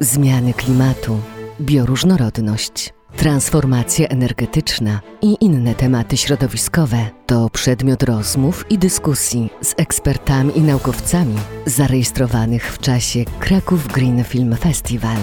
zmiany klimatu, bioróżnorodność, transformacja energetyczna i inne tematy środowiskowe to przedmiot rozmów i dyskusji z ekspertami i naukowcami zarejestrowanych w czasie Kraków Green Film Festival.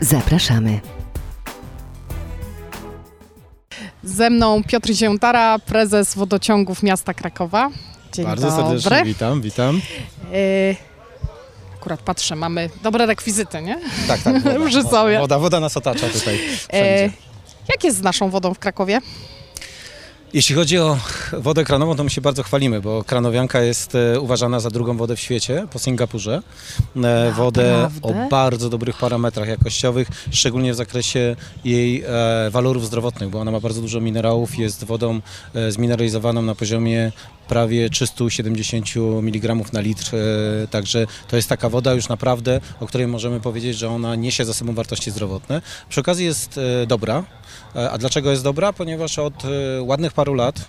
Zapraszamy. Ze mną Piotr Ziętara, prezes wodociągów miasta Krakowa. Dzień Bardzo dobry. serdecznie witam, witam. Y, akurat patrzę, mamy dobre rekwizyty, nie? Tak, tak. Woda, Przy sobie. woda, woda nas otacza tutaj wszędzie. jak jest z naszą wodą w Krakowie? Jeśli chodzi o wodę kranową, to my się bardzo chwalimy, bo kranowianka jest e, uważana za drugą wodę w świecie po Singapurze. E, wodę o bardzo dobrych parametrach jakościowych, szczególnie w zakresie jej e, walorów zdrowotnych, bo ona ma bardzo dużo minerałów, jest wodą zmineralizowaną na poziomie prawie 370 mg na litr, także to jest taka woda już naprawdę, o której możemy powiedzieć, że ona niesie za sobą wartości zdrowotne. Przy okazji jest dobra. A dlaczego jest dobra? Ponieważ od ładnych paru lat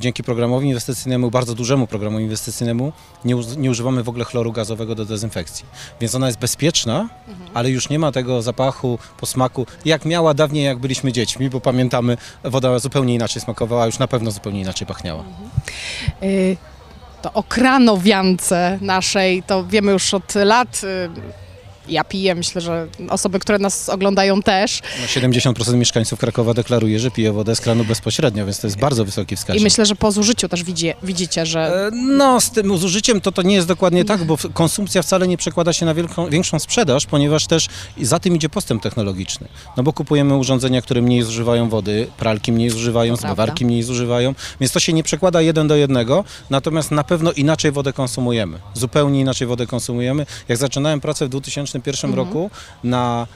dzięki programowi inwestycyjnemu, bardzo dużemu programowi inwestycyjnemu, nie, nie używamy w ogóle chloru gazowego do dezynfekcji. Więc ona jest bezpieczna, ale już nie ma tego zapachu, posmaku, jak miała dawniej, jak byliśmy dziećmi, bo pamiętamy, woda zupełnie inaczej smakowała, już na pewno zupełnie inaczej pachniała. Y, to o kranowiance naszej, to wiemy już od lat. y, Ja piję, myślę, że osoby, które nas oglądają też. No 70% mieszkańców Krakowa deklaruje, że pije wodę z kranu bezpośrednio, więc to jest bardzo wysoki wskaźnik. I myślę, że po zużyciu też widzi, widzicie, że E, No, z tym zużyciem to, to nie jest dokładnie tak, bo konsumpcja wcale nie przekłada się na wielką, większą sprzedaż, ponieważ też za tym idzie postęp technologiczny. No bo kupujemy urządzenia, które mniej zużywają wody, pralki mniej zużywają, zmywarki mniej zużywają, więc to się nie przekłada jeden do jednego, natomiast na pewno inaczej wodę konsumujemy. Zupełnie inaczej wodę konsumujemy. Jak zaczynałem pracę w 2001 roku, na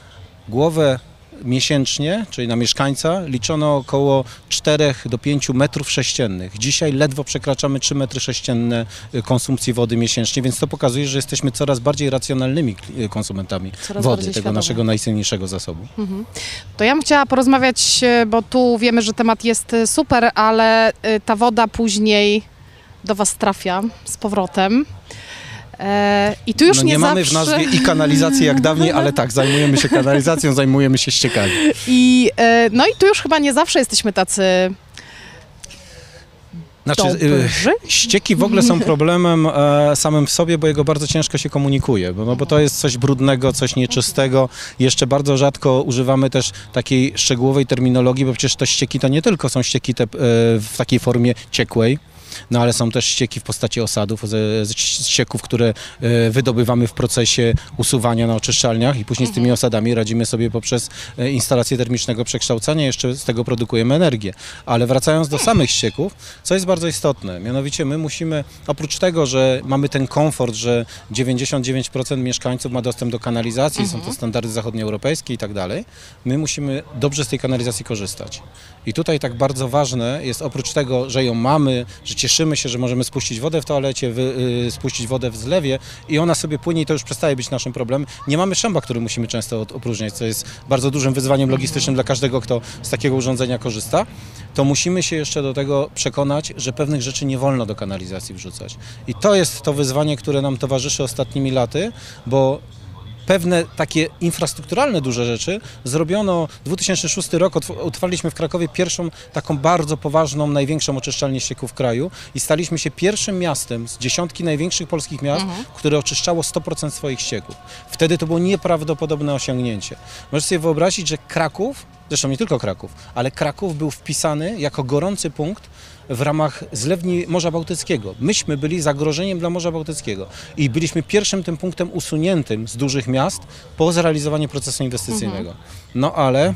głowę miesięcznie, czyli na mieszkańca, liczono około 4 do 5 metrów sześciennych. Dzisiaj ledwo przekraczamy 3 metry sześcienne y, konsumpcji wody miesięcznie, więc to pokazuje, że jesteśmy coraz bardziej racjonalnymi y, konsumentami Coraz wody, tego świadomi. naszego najcenniejszego zasobu. To ja bym chciała porozmawiać, e, bo tu wiemy, że temat jest super, ale ta woda później do Was trafia z powrotem. E, I tu już no nie, nie, mamy zawsze... w nazwie i kanalizacji jak dawniej, ale tak, zajmujemy się kanalizacją, zajmujemy się ściekami. I, e, no i tu już chyba nie zawsze jesteśmy tacy Znaczy, y, dobrzy. Ścieki w ogóle są problemem e, samym w sobie, bo jego bardzo ciężko się komunikuje, bo, no, bo to jest coś brudnego, coś nieczystego. Jeszcze bardzo rzadko używamy też takiej szczegółowej terminologii, bo przecież te ścieki to nie tylko są ścieki te, e, w takiej formie ciekłej, no ale są też ścieki w postaci osadów, ścieków, które e, wydobywamy w procesie usuwania na oczyszczalniach i później z tymi osadami radzimy sobie poprzez e, instalację termicznego przekształcania, jeszcze z tego produkujemy energię. Ale wracając do samych ścieków, co jest bardzo istotne, mianowicie my musimy, oprócz tego, że mamy ten komfort, że 99% mieszkańców ma dostęp do kanalizacji, są to standardy zachodnioeuropejskie i tak dalej, my musimy dobrze z tej kanalizacji korzystać. I tutaj tak bardzo ważne jest oprócz tego, że ją mamy, że cieszymy się, że możemy spuścić wodę w toalecie, wy, y, spuścić wodę w zlewie i ona sobie płynie i to już przestaje być naszym problemem. Nie mamy szamba, który musimy często opróżniać, co jest bardzo dużym wyzwaniem logistycznym dla każdego, kto z takiego urządzenia korzysta. To musimy się jeszcze do tego przekonać, że pewnych rzeczy nie wolno do kanalizacji wrzucać. I to jest to wyzwanie, które nam towarzyszy ostatnimi laty, bo pewne takie infrastrukturalne duże rzeczy zrobiono 2006 rok, otw- otwarliśmy w Krakowie pierwszą taką bardzo poważną, największą oczyszczalnię ścieków w kraju i staliśmy się pierwszym miastem z dziesiątki największych polskich miast, które oczyszczało 100% swoich ścieków. Wtedy to było nieprawdopodobne osiągnięcie. Możesz sobie wyobrazić, że Kraków, zresztą nie tylko Kraków, ale Kraków był wpisany jako gorący punkt w ramach zlewni Morza Bałtyckiego. Myśmy byli zagrożeniem dla Morza Bałtyckiego i byliśmy pierwszym tym punktem usuniętym z dużych miast po zrealizowaniu procesu inwestycyjnego. No ale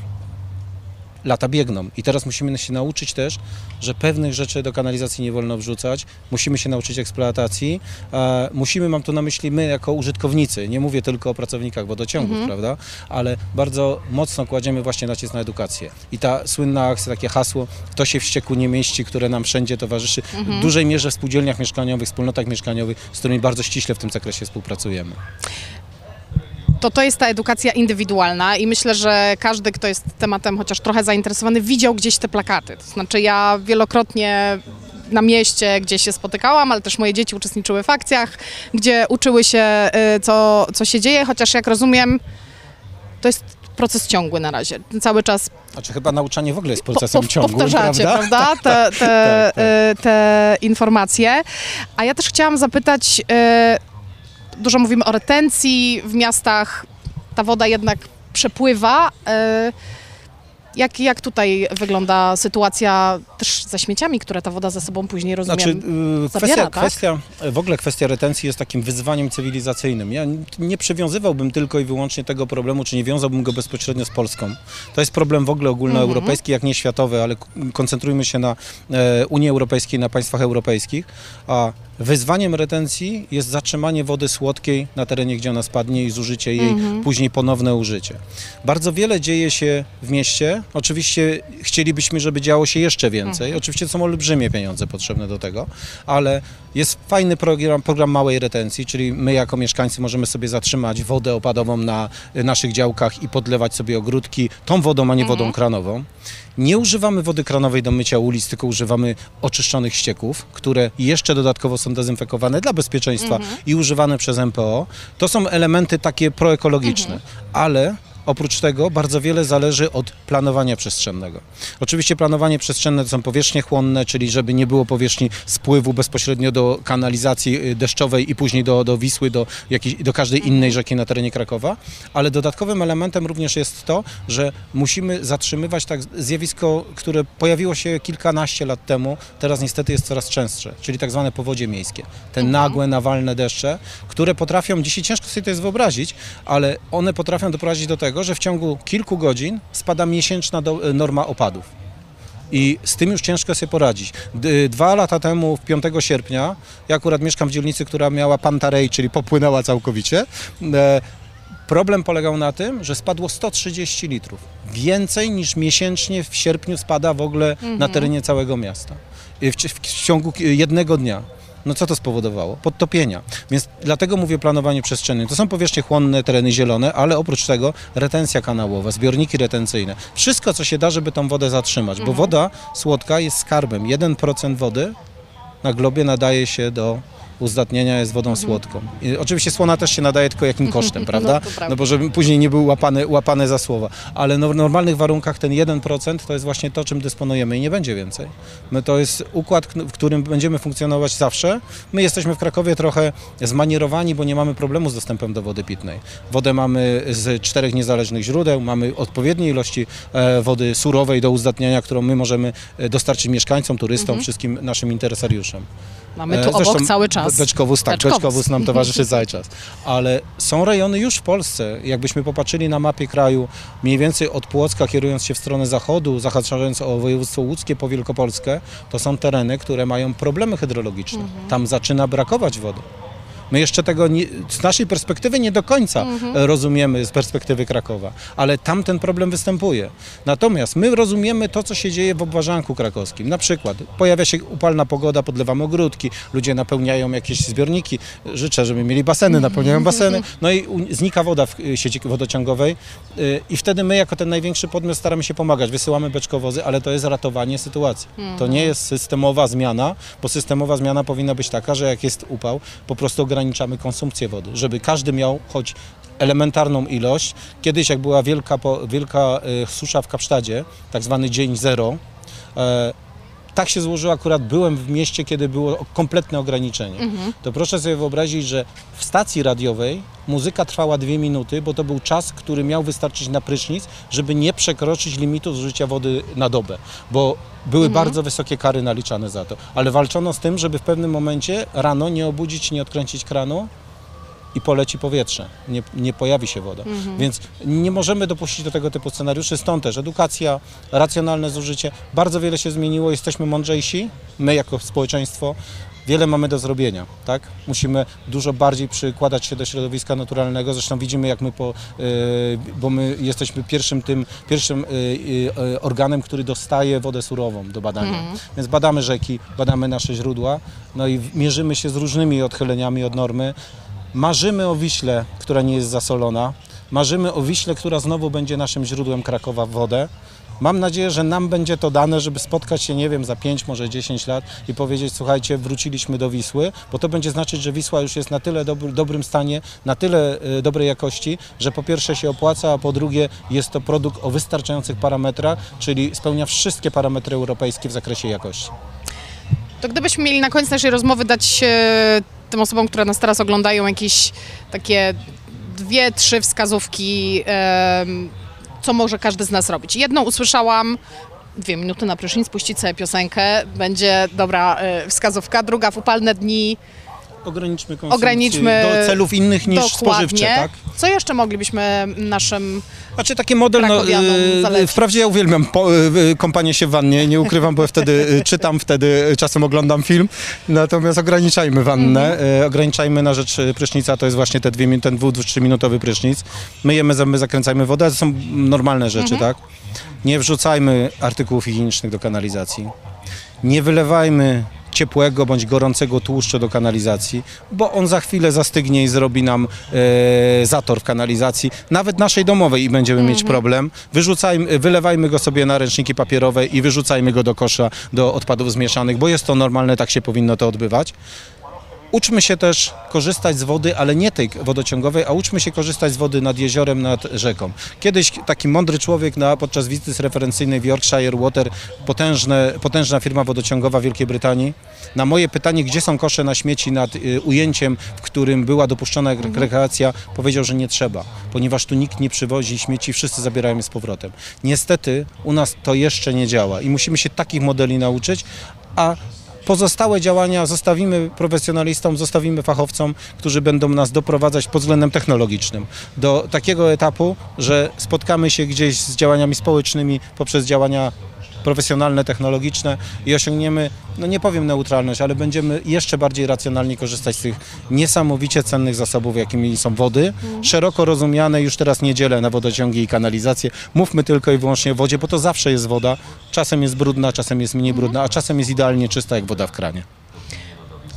lata biegną. I teraz musimy się nauczyć też, że pewnych rzeczy do kanalizacji nie wolno wrzucać, musimy się nauczyć eksploatacji, e, musimy, mam tu na myśli my jako użytkownicy, nie mówię tylko o pracownikach wodociągów, prawda, ale bardzo mocno kładziemy właśnie nacisk na edukację. I ta słynna akcja, takie hasło, to się w ścieku nie mieści, które nam wszędzie towarzyszy, w dużej mierze w spółdzielniach mieszkaniowych, wspólnotach mieszkaniowych, z którymi bardzo ściśle w tym zakresie współpracujemy. To to jest ta edukacja indywidualna i myślę, że każdy, kto jest tematem chociaż trochę zainteresowany, widział gdzieś te plakaty. To znaczy ja wielokrotnie na mieście, gdzie się spotykałam, ale też moje dzieci uczestniczyły w akcjach, gdzie uczyły się, y, co, co się dzieje, chociaż jak rozumiem, to jest proces ciągły na razie. Cały czas Znaczy chyba nauczanie w ogóle jest po- procesem pow- ciągłym, powtarzacie, prawda? prawda, te, te, tak, tak. y, te informacje. A ja też chciałam zapytać, y, dużo mówimy o retencji w miastach, ta woda jednak przepływa. y, Jak, jak tutaj wygląda sytuacja też ze śmieciami, które ta woda ze sobą później, rozumiem, Znaczy, y, kwestia, zabiera, tak? kwestia, w ogóle kwestia retencji jest takim wyzwaniem cywilizacyjnym. Ja nie przywiązywałbym tylko i wyłącznie tego problemu, czy nie wiązałbym go bezpośrednio z Polską. To jest problem w ogóle ogólnoeuropejski, jak nie światowy, ale koncentrujmy się na e, Unii Europejskiej, na państwach europejskich. A wyzwaniem retencji jest zatrzymanie wody słodkiej na terenie, gdzie ona spadnie i zużycie jej, później ponowne użycie. Bardzo wiele dzieje się w mieście. Oczywiście chcielibyśmy, żeby działo się jeszcze więcej. Oczywiście to są olbrzymie pieniądze potrzebne do tego, ale jest fajny program, program małej retencji, czyli my jako mieszkańcy możemy sobie zatrzymać wodę opadową na naszych działkach i podlewać sobie ogródki tą wodą, a nie wodą kranową. Nie używamy wody kranowej do mycia ulic, tylko używamy oczyszczonych ścieków, które jeszcze dodatkowo są dezynfekowane dla bezpieczeństwa i używane przez MPO. To są elementy takie proekologiczne, ale Oprócz tego bardzo wiele zależy od planowania przestrzennego. Oczywiście planowanie przestrzenne to są powierzchnie chłonne, czyli żeby nie było powierzchni spływu bezpośrednio do kanalizacji y, deszczowej i później do, do Wisły, do, jakiejś, do każdej innej rzeki na terenie Krakowa, ale dodatkowym elementem również jest to, że musimy zatrzymywać tak zjawisko, które pojawiło się kilkanaście lat temu, teraz niestety jest coraz częstsze, czyli tak zwane powodzie miejskie. Te nagłe, nawalne deszcze, które potrafią, dzisiaj ciężko sobie to jest wyobrazić, ale one potrafią doprowadzić do tego, że w ciągu kilku godzin spada miesięczna do, e, norma opadów. I z tym już ciężko sobie poradzić. D- Dwa lata temu, 5 sierpnia, ja akurat mieszkam w dzielnicy, która miała Pantarej, czyli popłynęła całkowicie. E, Problem polegał na tym, że spadło 130 litrów. Więcej niż miesięcznie w sierpniu spada w ogóle na terenie całego miasta. W, w, w ciągu jednego dnia. No co to spowodowało? Podtopienia. Więc dlatego mówię planowanie przestrzenne. To są powierzchnie chłonne, tereny zielone, ale oprócz tego retencja kanałowa, zbiorniki retencyjne. Wszystko, co się da, żeby tą wodę zatrzymać, bo woda słodka jest skarbem. 1% wody na globie nadaje się do uzdatnienia jest wodą słodką. I oczywiście słona też się nadaje tylko jakim kosztem, prawda? to prawda. No bo żeby później nie był łapany, łapany za słowa. Ale no, w normalnych warunkach ten 1% to jest właśnie to, czym dysponujemy i nie będzie więcej. My to jest układ, w którym będziemy funkcjonować zawsze. My jesteśmy w Krakowie trochę zmanierowani, bo nie mamy problemu z dostępem do wody pitnej. Wodę mamy z czterech niezależnych źródeł, mamy odpowiednie ilości e, wody surowej do uzdatniania, którą my możemy e, dostarczyć mieszkańcom, turystom, wszystkim naszym interesariuszom. Mamy E, tu obok zresztą cały czas. Beczkowóz, tak, Beczkowóz. Beczkowóz nam towarzyszy cały czas. Ale są rejony już w Polsce. Jakbyśmy popatrzyli na mapie kraju, mniej więcej od Płocka kierując się w stronę zachodu, zahaczając o województwo łódzkie po Wielkopolskę, to są tereny, które mają problemy hydrologiczne. Mhm. Tam zaczyna brakować wody. My jeszcze tego nie, z naszej perspektywy nie do końca e, rozumiemy z perspektywy Krakowa, ale tam ten problem występuje. Natomiast my rozumiemy to, co się dzieje w obwarzanku krakowskim. Na przykład pojawia się upalna pogoda, podlewamy ogródki, ludzie napełniają jakieś zbiorniki. Życzę, żeby mieli baseny, napełniają baseny. No i znika woda w y, sieci wodociągowej y, i wtedy my jako ten największy podmiot staramy się pomagać. Wysyłamy beczkowozy, ale to jest ratowanie sytuacji. To nie jest systemowa zmiana, bo systemowa zmiana powinna być taka, że jak jest upał, po prostu ograniczamy konsumpcję wody, żeby każdy miał choć elementarną ilość. Kiedyś jak była wielka, wielka y, susza w Kapsztadzie, tak zwany dzień zero, e, tak się złożyło, akurat byłem w mieście, kiedy było kompletne ograniczenie. To proszę sobie wyobrazić, że w stacji radiowej muzyka trwała dwie minuty, bo to był czas, który miał wystarczyć na prysznic, żeby nie przekroczyć limitu zużycia wody na dobę, bo były bardzo wysokie kary naliczane za to. Ale walczono z tym, żeby w pewnym momencie rano nie obudzić, nie odkręcić kranu, i poleci powietrze, nie, nie pojawi się woda. Więc nie możemy dopuścić do tego typu scenariuszy, stąd też edukacja, racjonalne zużycie. Bardzo wiele się zmieniło, jesteśmy mądrzejsi, my jako społeczeństwo. Wiele mamy do zrobienia, tak? Musimy dużo bardziej przykładać się do środowiska naturalnego. Zresztą widzimy, jak my, po, yy, bo my jesteśmy pierwszym tym, pierwszym yy, yy, organem, który dostaje wodę surową do badania. Więc badamy rzeki, badamy nasze źródła, no i mierzymy się z różnymi odchyleniami od normy. Marzymy o Wiśle, która nie jest zasolona. Marzymy o Wiśle, która znowu będzie naszym źródłem Krakowa w wodę. Mam nadzieję, że nam będzie to dane, żeby spotkać się, nie wiem, za 5, może 10 lat i powiedzieć, słuchajcie, wróciliśmy do Wisły, bo to będzie znaczyć, że Wisła już jest na tyle dobry, dobrym stanie, na tyle y, dobrej jakości, że po pierwsze się opłaca, a po drugie jest to produkt o wystarczających parametrach, czyli spełnia wszystkie parametry europejskie w zakresie jakości. To gdybyśmy mieli na koniec naszej rozmowy dać e, tym osobom, które nas teraz oglądają, jakieś takie dwie, trzy wskazówki, co może każdy z nas robić. Jedną usłyszałam, dwie minuty na prysznic, puścić sobie piosenkę, będzie dobra e, wskazówka. Druga, w upalne dni, Ograniczmy konsumpcję Ograniczmy do celów innych niż spożywcze, tak? Co jeszcze moglibyśmy naszym... Znaczy taki model, no, Krakowianom y, zalecić. wprawdzie ja uwielbiam po, y, kąpanie się w wannie, nie ukrywam, bo wtedy y, czytam, wtedy y, czasem oglądam film, natomiast ograniczajmy wannę, Mhm. y, ograniczajmy na rzecz y, prysznica, to jest właśnie te dwie, min- ten dwu, dwu, trzyminutowy prysznic. Myjemy zęby, zakręcajmy wodę, to są normalne rzeczy, Mhm. tak? Nie wrzucajmy artykułów higienicznych do kanalizacji. Nie wylewajmy ciepłego bądź gorącego tłuszczu do kanalizacji, bo on za chwilę zastygnie i zrobi nam e, zator w kanalizacji, nawet naszej domowej i będziemy mieć problem. Wyrzucajmy, wylewajmy go sobie na ręczniki papierowe i wyrzucajmy go do kosza do odpadów zmieszanych, bo jest to normalne, tak się powinno to odbywać. Uczmy się też korzystać z wody, ale nie tej wodociągowej, a uczmy się korzystać z wody nad jeziorem, nad rzeką. Kiedyś taki mądry człowiek na, podczas wizyty referencyjnej w Yorkshire Water, potężne, potężna firma wodociągowa Wielkiej Brytanii, na moje pytanie, gdzie są kosze na śmieci nad y, ujęciem, w którym była dopuszczona re- rekreacja, powiedział, że nie trzeba, ponieważ tu nikt nie przywozi śmieci, wszyscy zabierają je z powrotem. Niestety u nas to jeszcze nie działa i musimy się takich modeli nauczyć, a Pozostałe działania zostawimy profesjonalistom, zostawimy fachowcom, którzy będą nas doprowadzać pod względem technologicznym. Do takiego etapu, że spotkamy się gdzieś z działaniami społecznymi poprzez działania profesjonalne, technologiczne i osiągniemy, no nie powiem neutralność, ale będziemy jeszcze bardziej racjonalnie korzystać z tych niesamowicie cennych zasobów, jakimi są wody, szeroko rozumiane, już teraz nie dzielę na wodociągi i kanalizację, mówmy tylko i wyłącznie o wodzie, bo to zawsze jest woda, czasem jest brudna, czasem jest mniej brudna, a czasem jest idealnie czysta jak woda w kranie.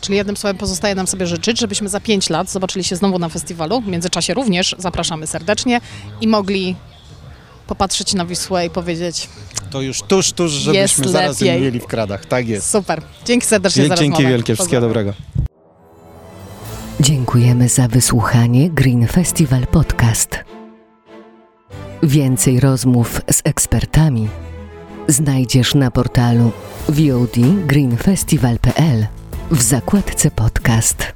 Czyli jednym słowem pozostaje nam sobie życzyć, żebyśmy za pięć lat zobaczyli się znowu na festiwalu. W międzyczasie również zapraszamy serdecznie i mogli popatrzeć na Wisłę i powiedzieć To już tuż, tuż, żebyśmy zaraz lepiej. ją mieli w kradach. Tak jest. super. Dzięki serdecznie za Dzięki wielkie, wszystkiego dobrego. Dziękujemy za wysłuchanie Green Festival Podcast. Więcej rozmów z ekspertami znajdziesz na portalu VOD greenfestival.pl w zakładce podcast.